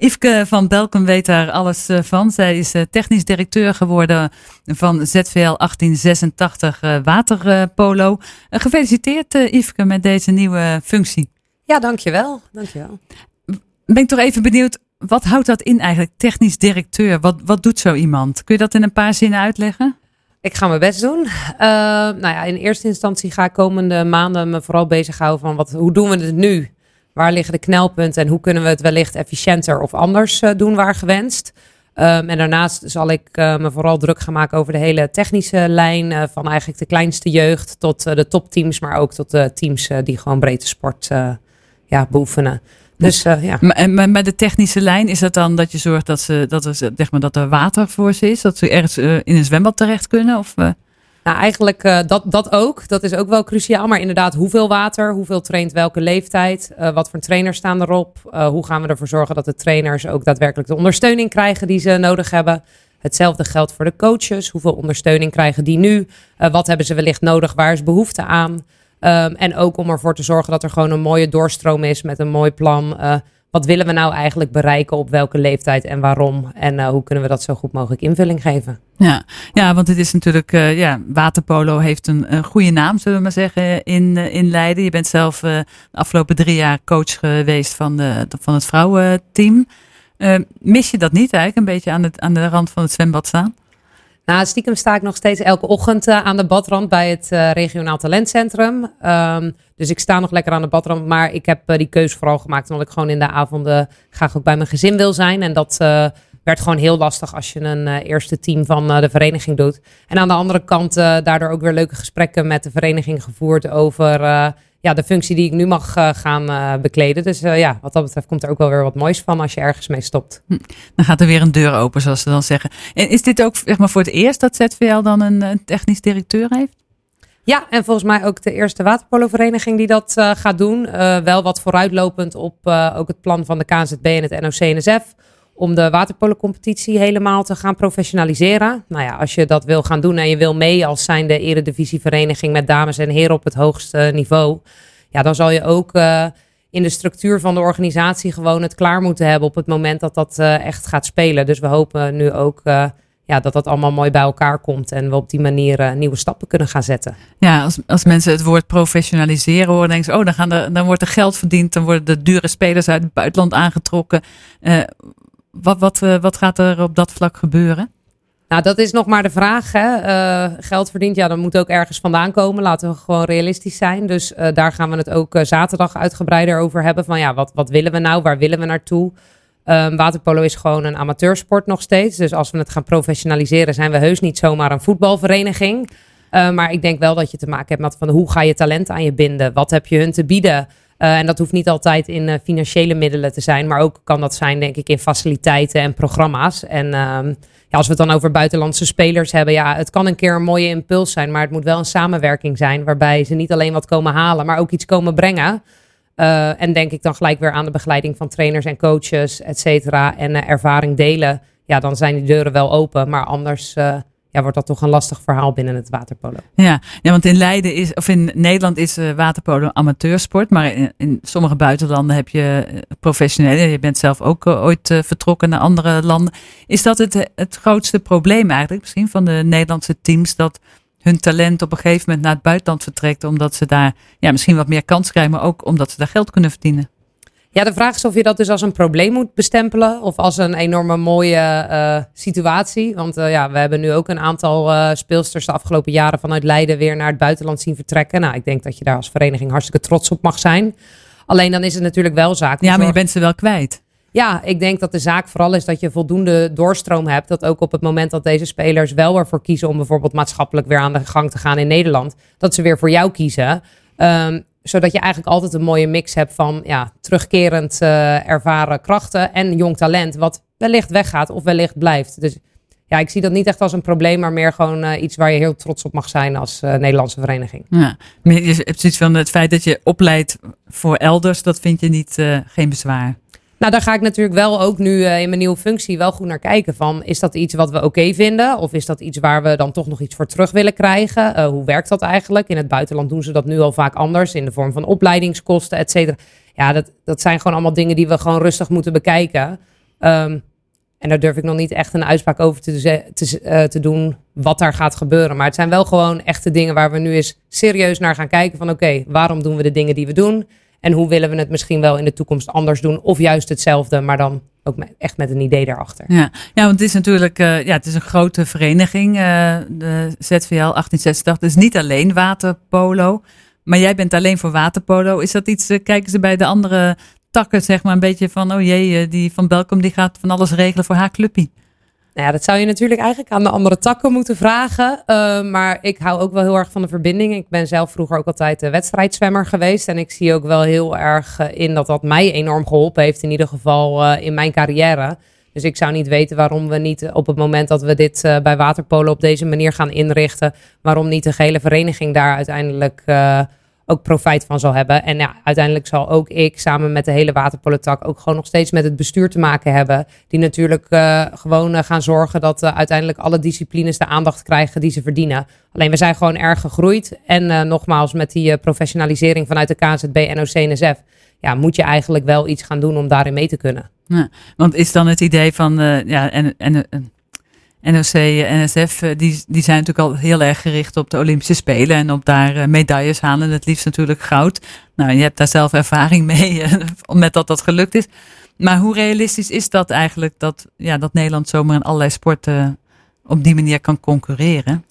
Yveske van Belkom weet daar alles eh, van. Zij is eh, technisch directeur geworden van ZVL 1886 uh, Waterpolo. gefeliciteerd Yveske met deze nieuwe functie. Ja, dankjewel. dankjewel. Ben ik toch even benieuwd, wat houdt dat in eigenlijk, technisch directeur? Wat, wat doet zo iemand? Kun je dat in een paar zinnen uitleggen? Ik ga mijn best doen. Uh, nou ja, in eerste instantie ga ik komende maanden me vooral bezighouden van wat, hoe doen we het nu? Waar liggen de knelpunten en hoe kunnen we het wellicht efficiënter of anders uh, doen waar gewenst? Um, en daarnaast zal ik uh, me vooral druk gaan maken over de hele technische lijn. van eigenlijk de kleinste jeugd tot de topteams, maar ook tot de teams die gewoon breedte sport ja, beoefenen. Dus, ja. Maar, met de technische lijn is het dan dat je zorgt dat, ze, dat, er, zeg maar, dat er water voor ze is? Dat ze ergens in een zwembad terecht kunnen? Of. Nou, eigenlijk dat, dat ook. Dat is ook wel cruciaal. Maar inderdaad, hoeveel water? Hoeveel traint welke leeftijd? wat voor trainers staan erop? hoe gaan we ervoor zorgen dat de trainers ook daadwerkelijk de ondersteuning krijgen die ze nodig hebben? Hetzelfde geldt voor de coaches. Hoeveel ondersteuning krijgen die nu? wat hebben ze wellicht nodig? Waar is behoefte aan? Um, en ook om ervoor te zorgen dat er gewoon een mooie doorstroom is met een mooi plan. Wat willen we nou eigenlijk bereiken op welke leeftijd en waarom? En uh, hoe kunnen we dat zo goed mogelijk invulling geven? Ja, ja want het is natuurlijk, uh, ja, waterpolo heeft een, een, goede naam, zullen we maar zeggen, in, in Leiden. Je bent zelf de afgelopen drie jaar coach geweest van, de, van het vrouwenteam. mis je dat niet eigenlijk, een beetje aan, het, aan de rand van het zwembad staan? Nou, stiekem sta ik nog steeds elke ochtend uh, aan de badrand bij het uh, regionaal talentcentrum. Um, dus ik sta nog lekker aan de badrand. Maar ik heb uh, die keuze vooral gemaakt omdat ik gewoon in de avonden graag ook bij mijn gezin wil zijn. En dat werd gewoon heel lastig als je een eerste team van de vereniging doet. En aan de andere kant daardoor ook weer leuke gesprekken met de vereniging gevoerd over ja, de functie die ik nu mag uh, gaan uh, bekleden. Dus uh, ja, wat dat betreft komt er ook wel weer wat moois van als je ergens mee stopt. Hm. Dan gaat er weer een deur open, zoals ze dan zeggen. En is dit ook zeg maar, voor het eerst dat ZVL dan een, technisch directeur heeft? Ja, en volgens mij ook de eerste waterpolovereniging die dat gaat doen. wel wat vooruitlopend op ook het plan van de KNZB en het NOC-NSF om de waterpolocompetitie helemaal te gaan professionaliseren. Nou ja, als je dat wil gaan doen en je wil mee als zijnde eredivisievereniging met dames en heren op het hoogste niveau, ja, dan zal je ook uh, in de structuur van de organisatie gewoon het klaar moeten hebben op het moment dat dat uh, echt gaat spelen. Dus we hopen nu ook uh, ja, dat dat allemaal mooi bij elkaar komt en we op die manier nieuwe stappen kunnen gaan zetten. Ja, als, als mensen het woord professionaliseren horen, denken ze, oh, dan, gaan er, dan wordt er geld verdiend, dan worden de dure spelers uit het buitenland aangetrokken. Wat, wat, uh, wat gaat er op dat vlak gebeuren? Nou, dat is nog maar de vraag. Hè. Uh, geld verdient, ja, dan moet ook ergens vandaan komen. Laten we gewoon realistisch zijn. Dus uh, daar gaan we het ook zaterdag uitgebreider over hebben. Van ja, wat, wat willen we nou? Waar willen we naartoe? Um, waterpolo is gewoon een amateursport nog steeds. Dus als we het gaan professionaliseren, zijn we heus niet zomaar een voetbalvereniging. Maar ik denk wel dat je te maken hebt met van hoe ga je talent aan je binden? Wat heb je hun te bieden? Uh, en dat hoeft niet altijd in uh, financiële middelen te zijn, maar ook kan dat zijn, denk ik, in faciliteiten en programma's. En uh, ja, als we het dan over buitenlandse spelers hebben, ja, het kan een keer een mooie impuls zijn, maar het moet wel een samenwerking zijn waarbij ze niet alleen wat komen halen, maar ook iets komen brengen. Uh, en denk ik dan gelijk weer aan de begeleiding van trainers en coaches, et cetera, en ervaring delen. Ja, dan zijn die deuren wel open, maar anders ja, wordt dat toch een lastig verhaal binnen het waterpolo. Ja, ja want in Leiden is, of in Nederland is uh, waterpolo amateursport, maar in, sommige buitenlanden heb je uh, professionele. Je bent zelf ook uh, ooit vertrokken naar andere landen. Is dat het, het grootste probleem eigenlijk misschien van de Nederlandse teams dat hun talent op een gegeven moment naar het buitenland vertrekt, omdat ze daar ja, misschien wat meer kans krijgen, maar ook omdat ze daar geld kunnen verdienen? Ja, de vraag is of je dat dus als een probleem moet bestempelen of als een enorme mooie uh, situatie. Want uh, ja, we hebben nu ook een aantal uh, speelsters de afgelopen jaren vanuit Leiden weer naar het buitenland zien vertrekken. Nou, ik denk dat je daar als vereniging hartstikke trots op mag zijn. Alleen dan is het natuurlijk wel zaak. Ja, maar je bent ze wel kwijt. Ja, ik denk dat de zaak vooral is dat je voldoende doorstroom hebt. Dat ook op het moment dat deze spelers wel ervoor kiezen om bijvoorbeeld maatschappelijk weer aan de gang te gaan in Nederland, dat ze weer voor jou kiezen. Um, zodat je eigenlijk altijd een mooie mix hebt van ja, terugkerend uh, ervaren krachten en jong talent, wat wellicht weggaat of wellicht blijft. Dus ja, ik zie dat niet echt als een probleem, maar meer gewoon uh, iets waar je heel trots op mag zijn als uh, Nederlandse vereniging. Ja, je hebt zoiets van het feit dat je opleidt voor elders, dat vind je niet geen bezwaar. Nou, daar ga ik natuurlijk wel ook nu uh, in mijn nieuwe functie wel goed naar kijken. Van, is dat iets wat we oké vinden? Of is dat iets waar we dan toch nog iets voor terug willen krijgen? Uh, hoe werkt dat eigenlijk? In het buitenland doen ze dat nu al vaak anders. In de vorm van opleidingskosten, et cetera. Ja, dat, dat zijn gewoon allemaal dingen die we gewoon rustig moeten bekijken. Ehm, en daar durf ik nog niet echt een uitspraak over te, te, uh, te, doen wat daar gaat gebeuren. Maar het zijn wel gewoon echte dingen waar we nu eens serieus naar gaan kijken. Van oké, waarom doen we de dingen die we doen? En hoe willen we het misschien wel in de toekomst anders doen? Of juist hetzelfde, maar dan ook echt met een idee daarachter. Ja, ja want het is natuurlijk uh, ja, het is een grote vereniging, uh, de ZVL 1886. Dus niet alleen waterpolo. Maar jij bent alleen voor waterpolo. Is dat iets, kijken ze bij de andere takken, zeg maar, een beetje van, oh jee, eh, die van Belkom die gaat van alles regelen voor haar clubje. Nou ja, dat zou je natuurlijk eigenlijk aan de andere takken moeten vragen. Uh, maar ik hou ook wel heel erg van de verbinding. Ik ben zelf vroeger ook altijd de wedstrijdzwemmer geweest. En ik zie ook wel heel erg eh, in dat dat mij enorm geholpen heeft. In ieder geval uh, in mijn carrière. Dus ik zou niet weten waarom we niet op het moment dat we dit bij Waterpolen op deze manier gaan inrichten. Waarom niet de gehele vereniging daar uiteindelijk ook profijt van zal hebben. En ja, uiteindelijk zal ook ik samen met de hele waterpolitak ook gewoon nog steeds met het bestuur te maken hebben. Die natuurlijk uh, gewoon uh, gaan zorgen dat uh, uiteindelijk alle disciplines de aandacht krijgen die ze verdienen. Alleen we zijn gewoon erg gegroeid. En nogmaals, met die professionalisering vanuit de KZB, NOC, NSF. Ja, moet je eigenlijk wel iets gaan doen om daarin mee te kunnen. Ja, want is dan het idee van, ja, en, en NOC NSF, eh, die, die zijn natuurlijk al heel erg gericht op de Olympische Spelen en op daar eh, medailles halen. Het liefst natuurlijk goud. Nou, je hebt daar zelf ervaring mee, eh, met dat dat gelukt is. Maar hoe realistisch is dat eigenlijk, dat, ja, dat Nederland zomaar in allerlei sporten op die manier kan concurreren?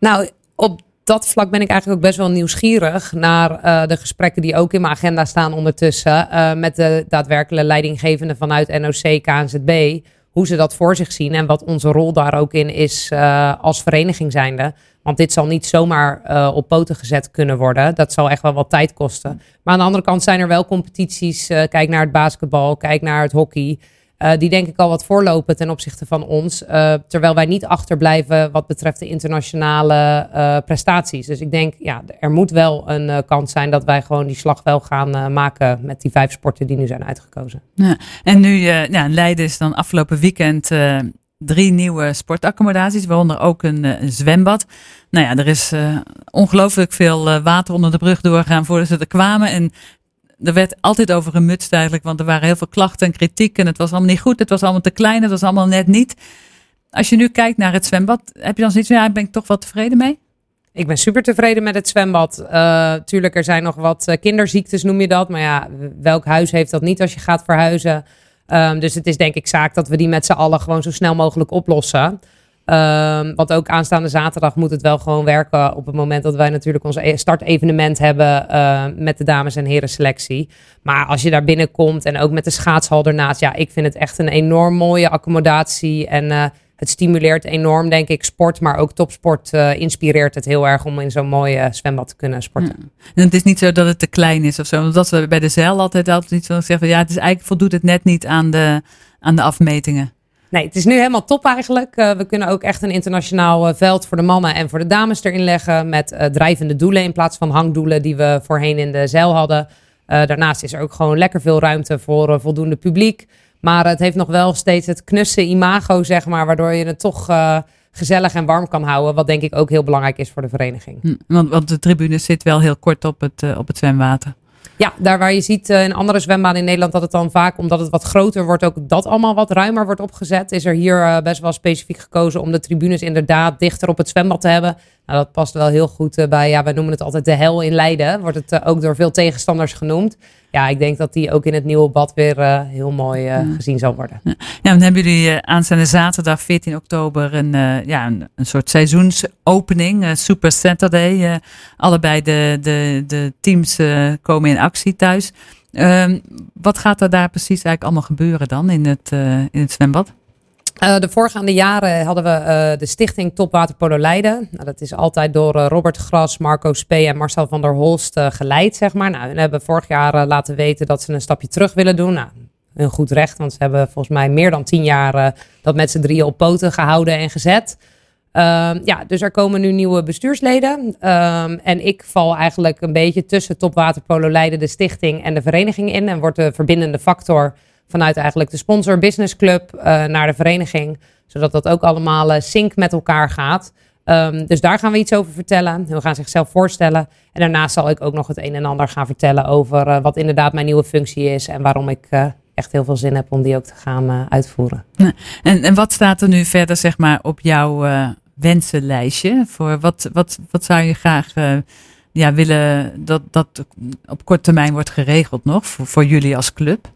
Nou, op dat vlak ben ik eigenlijk ook best wel nieuwsgierig naar de gesprekken die ook in mijn agenda staan ondertussen. Met de daadwerkelijke leidinggevende vanuit NOC, KNZB hoe ze dat voor zich zien en wat onze rol daar ook in is uh, als vereniging zijnde. Want dit zal niet zomaar uh, op poten gezet kunnen worden. Dat zal echt wel wat tijd kosten. Maar aan de andere kant zijn er wel competities. Uh, kijk naar het basketbal, kijk naar het hockey. Uh, die denk ik al wat voorlopen ten opzichte van ons. Uh, terwijl wij niet achterblijven wat betreft de internationale uh, prestaties. Dus ik denk, ja, er moet wel een kans zijn dat wij gewoon die slag wel gaan maken met die vijf sporten die nu zijn uitgekozen. Ja, en nu, ja, Leiden is dan afgelopen weekend drie nieuwe sportaccommodaties, waaronder ook een, zwembad. Nou ja, er is ongelooflijk veel water onder de brug doorgaan voordat ze er kwamen. En er werd altijd over gemutst eigenlijk, want er waren heel veel klachten en kritiek en het was allemaal niet goed, het was allemaal te klein, het was allemaal net niet. Als je nu kijkt naar het zwembad, heb je dan zoiets van, ja, ben ik toch wel tevreden mee? Ik ben super tevreden met het zwembad. Uh, tuurlijk, er zijn nog wat uh, kinderziektes, noem je dat. Maar ja, welk huis heeft dat niet als je gaat verhuizen? Um, dus het is denk ik zaak dat we die met z'n allen gewoon zo snel mogelijk oplossen. Um, want ook aanstaande zaterdag moet het wel gewoon werken op het moment dat wij natuurlijk ons e- startevenement hebben uh, met de dames en heren selectie. Maar als je daar binnenkomt en ook met de schaatshal ernaast, ja, ik vind het echt een enorm mooie accommodatie en uh, het stimuleert enorm, denk ik, sport, maar ook topsport uh, inspireert het heel erg om in zo'n mooie zwembad te kunnen sporten. En het is niet zo dat het te klein is of zo, want dat we bij de zeil altijd altijd iets van zeggen, ja, het is eigenlijk voldoet het net niet aan de, aan de afmetingen. Nee, het is nu helemaal top eigenlijk. Uh, we kunnen ook echt een internationaal uh, veld voor de mannen en voor de dames erin leggen. Met uh, drijvende doelen in plaats van hangdoelen die we voorheen in de zeil hadden. daarnaast is er ook gewoon lekker veel ruimte voor voldoende publiek. Maar het heeft nog wel steeds het knusse imago, zeg maar. Waardoor je het toch gezellig en warm kan houden. Wat denk ik ook heel belangrijk is voor de vereniging. Hm, want, want de tribune zit wel heel kort op het, op het zwemwater. Ja, daar waar je ziet uh, in andere zwembaden in Nederland dat het dan vaak, omdat het wat groter wordt, ook dat allemaal wat ruimer wordt opgezet. Is er hier uh, best wel specifiek gekozen om de tribunes inderdaad dichter op het zwembad te hebben. Nou, dat past wel heel goed uh, bij, ja, wij noemen het altijd de hel in Leiden. Wordt het ook door veel tegenstanders genoemd ja, ik denk dat die ook in het nieuwe bad weer uh, heel mooi uh, gezien zal worden. Ja, dan hebben jullie uh, aanstaande zaterdag 14 oktober een, ja, een, een, soort seizoensopening, Super Saturday. allebei de, de, de teams komen in actie thuis. Ehm, wat gaat er daar precies eigenlijk allemaal gebeuren dan in het, in het zwembad? Uh, de voorgaande jaren hadden we uh, de stichting Topwaterpolo Leiden. Nou, dat is altijd door uh, Robert Gras, Marco Spee en Marcel van der Holst geleid, zeg maar. Nou, hun hebben vorig jaar laten weten dat ze een stapje terug willen doen. Nou, een goed recht, want ze hebben volgens mij meer dan tien jaar dat met z'n drieën op poten gehouden en gezet. Ehm, ja, dus er komen nu nieuwe bestuursleden. Um, en ik val eigenlijk een beetje tussen Topwaterpolo Leiden, de stichting en de vereniging in. En word de verbindende factor vanuit eigenlijk de sponsor business club uh, naar de vereniging. Zodat dat ook allemaal uh, sync met elkaar gaat. Um, dus daar gaan we iets over vertellen. We gaan zichzelf voorstellen. En daarnaast zal ik ook nog het een en ander gaan vertellen over uh, wat inderdaad mijn nieuwe functie is en waarom ik echt heel veel zin heb om die ook te gaan uitvoeren. En, en wat staat er nu verder zeg maar, op jouw wensenlijstje? Voor wat, wat, wat zou je graag ja, willen dat dat op korte termijn wordt geregeld nog voor jullie als club?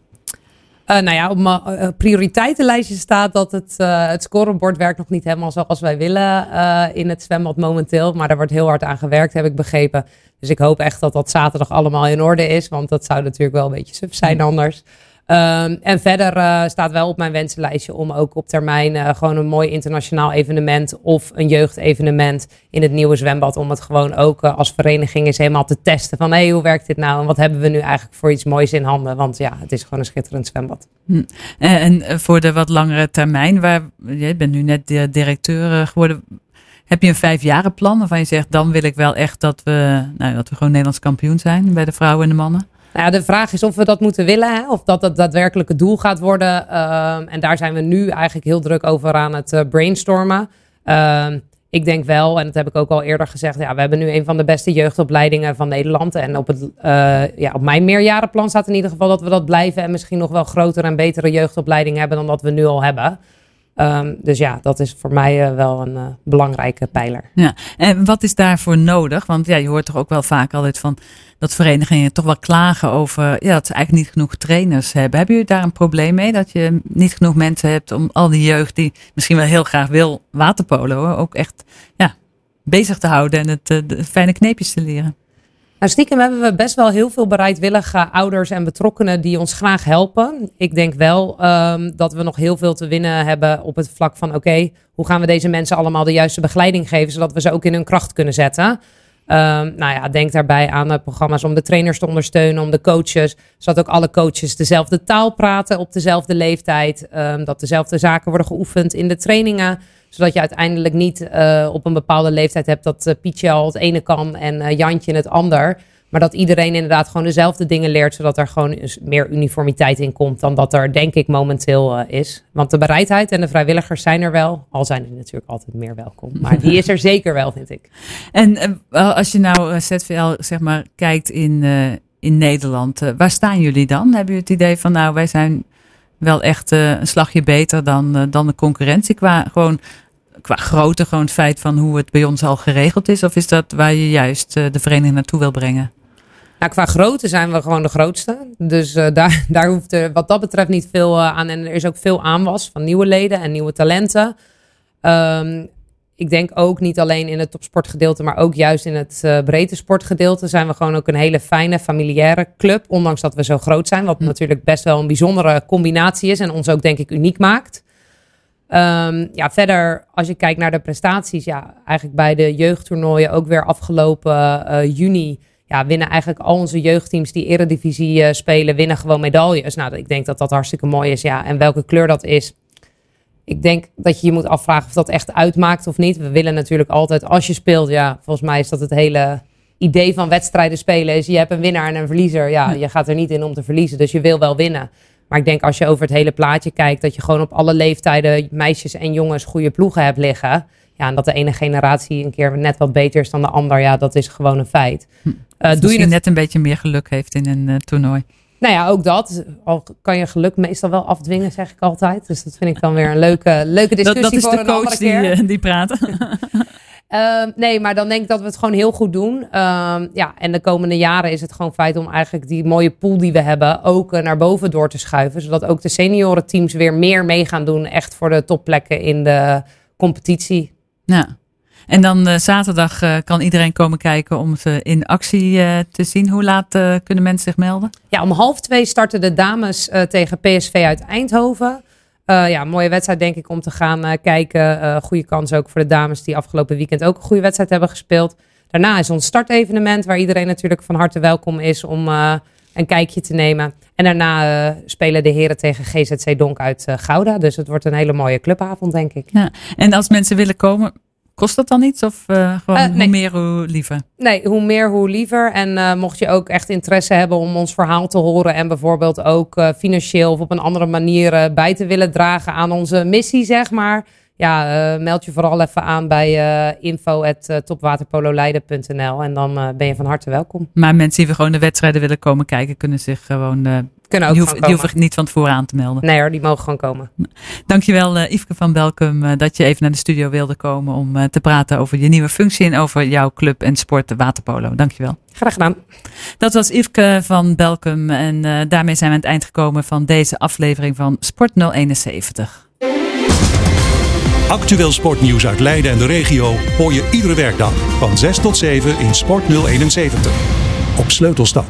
Uh, nou ja, op mijn uh, prioriteitenlijstje staat dat het, uh, het scorebord werkt nog niet helemaal zoals wij willen in het zwembad momenteel. Maar daar wordt heel hard aan gewerkt, heb ik begrepen. Dus ik hoop echt dat dat zaterdag allemaal in orde is. Want dat zou natuurlijk wel een beetje suf zijn anders. Um, en verder uh, staat wel op mijn wensenlijstje om ook op termijn uh, gewoon een mooi internationaal evenement of een jeugdevenement in het nieuwe zwembad. Om het gewoon ook uh, als vereniging eens helemaal te testen van hé, hey, hoe werkt dit nou en wat hebben we nu eigenlijk voor iets moois in handen. Want ja, het is gewoon een schitterend zwembad. Hm. En voor de wat langere termijn, waar, je bent nu net directeur geworden. Heb je een vijfjarenplan waarvan je zegt, dan wil ik wel echt dat we, nou, dat we gewoon Nederlands kampioen zijn bij de vrouwen en de mannen? Nou ja, de vraag is of we dat moeten willen, hè? of dat het daadwerkelijk het doel gaat worden. Ehm, en daar zijn we nu eigenlijk heel druk over aan het uh, brainstormen. Ehm, ik denk wel, en dat heb ik ook al eerder gezegd, ja, we hebben nu een van de beste jeugdopleidingen van Nederland. En op, het, uh, ja, op mijn meerjarenplan staat in ieder geval dat we dat blijven en misschien nog wel grotere en betere jeugdopleidingen hebben dan dat we nu al hebben. Um, dus ja, dat is voor mij uh, wel een uh, belangrijke pijler. Ja, en wat is daarvoor nodig? Want ja, je hoort toch ook wel vaak altijd van dat verenigingen toch wel klagen over ja, dat ze eigenlijk niet genoeg trainers hebben. Hebben jullie daar een probleem mee? Dat je niet genoeg mensen hebt om al die jeugd die misschien wel heel graag wil waterpolo ook echt ja, bezig te houden en het uh, de fijne kneepjes te leren? Nou, stiekem hebben we best wel heel veel bereidwillige ouders en betrokkenen die ons graag helpen. Ik denk wel um, dat we nog heel veel te winnen hebben op het vlak van: oké, hoe gaan we deze mensen allemaal de juiste begeleiding geven, zodat we ze ook in hun kracht kunnen zetten. Um, nou ja, denk daarbij aan de programma's om de trainers te ondersteunen, om de coaches, zodat ook alle coaches dezelfde taal praten op dezelfde leeftijd, um, dat dezelfde zaken worden geoefend in de trainingen. Zodat je uiteindelijk niet uh, op een bepaalde leeftijd hebt dat uh, Pietje al het ene kan en Jantje het ander. Maar dat iedereen inderdaad gewoon dezelfde dingen leert, zodat er gewoon meer uniformiteit in komt dan dat er denk ik momenteel is. Want de bereidheid en de vrijwilligers zijn er wel, al zijn die natuurlijk altijd meer welkom. Maar die is er zeker wel, vind ik. En als je nou ZVL zeg maar kijkt in, in Nederland, waar staan jullie dan? Hebben jullie het idee van nou wij zijn wel echt een slagje beter dan, dan de concurrentie qua gewoon qua grootte gewoon het feit van hoe het bij ons al geregeld is? Of is dat waar je juist de vereniging naartoe wil brengen? Nou, qua grootte zijn we gewoon de grootste. Dus uh, daar, daar hoeft er wat dat betreft niet veel uh, aan. En er is ook veel aanwas van nieuwe leden en nieuwe talenten. Um, ik denk ook niet alleen in het topsportgedeelte, maar ook juist in het uh, breedte sportgedeelte zijn we gewoon ook een hele fijne familiaire club. Ondanks dat we zo groot zijn, wat hm. natuurlijk best wel een bijzondere combinatie is en ons ook denk ik uniek maakt. Um, ja, verder, als je kijkt naar de prestaties, ja, eigenlijk bij de jeugdtoernooien ook weer afgelopen uh, juni. Ja, winnen eigenlijk al onze jeugdteams die eredivisie uh, spelen, winnen gewoon medailles. Nou, ik denk dat dat hartstikke mooi is, ja. En welke kleur dat is, ik denk dat je je moet afvragen of dat echt uitmaakt of niet. We willen natuurlijk altijd, als je speelt, ja, volgens mij is dat het hele idee van wedstrijden spelen. Is je hebt een winnaar en een verliezer. Ja, je gaat er niet in om te verliezen, dus je wil wel winnen. Maar ik denk als je over het hele plaatje kijkt, dat je gewoon op alle leeftijden meisjes en jongens goede ploegen hebt liggen. Ja, en dat de ene generatie een keer net wat beter is dan de ander, ja, dat is gewoon een feit. Uh, doe je het... net een beetje meer geluk heeft in een uh, toernooi. Nou ja, ook dat. Al kan je geluk meestal wel afdwingen, zeg ik altijd. Dus dat vind ik dan weer een leuke, leuke discussie dat, dat is voor de een coach die, uh, die praat. Uh, nee, maar dan denk ik dat we het gewoon heel goed doen. Uh, ja, en de komende jaren is het gewoon feit om eigenlijk die mooie pool die we hebben ook uh, naar boven door te schuiven. Zodat ook de seniorenteams weer meer mee gaan doen. Echt voor de topplekken in de competitie. Ja. En dan uh, zaterdag uh, kan iedereen komen kijken om ze in actie uh, te zien. Hoe laat kunnen mensen zich melden? Ja, om half twee starten de dames tegen PSV uit Eindhoven. Ja, mooie wedstrijd denk ik om te gaan kijken. Goede kans ook voor de dames die afgelopen weekend ook een goede wedstrijd hebben gespeeld. Daarna is ons startevenement waar iedereen natuurlijk van harte welkom is om een kijkje te nemen. En daarna spelen de heren tegen GZC Donk uit Gouda. Dus het wordt een hele mooie clubavond denk ik. Ja. En als mensen willen komen, Kost dat dan iets of uh, gewoon uh, nee. hoe meer hoe liever? Nee, hoe meer hoe liever. En uh, mocht je ook echt interesse hebben om ons verhaal te horen en bijvoorbeeld ook financieel of op een andere manier bij te willen dragen aan onze missie, zeg maar. Ja, meld je vooral even aan bij info.topwaterpololeiden.nl en dan ben je van harte welkom. Maar mensen die we gewoon de wedstrijden willen komen kijken, kunnen zich gewoon Kunnen ook die, hoeven, gewoon die hoeven niet van tevoren aan te melden. Nee hoor, die mogen gewoon komen. Dankjewel uh, Yveske van Belkum uh, dat je even naar de studio wilde komen om uh, te praten over je nieuwe functie en over jouw club en sport waterpolo. Dankjewel. Graag gedaan. Dat was Yveske van Belkum en uh, daarmee zijn we aan het eind gekomen van deze aflevering van Sport 071. Actueel sportnieuws uit Leiden en de regio hoor je iedere werkdag van 6 tot 7 in Sport 071 op Sleutelstad.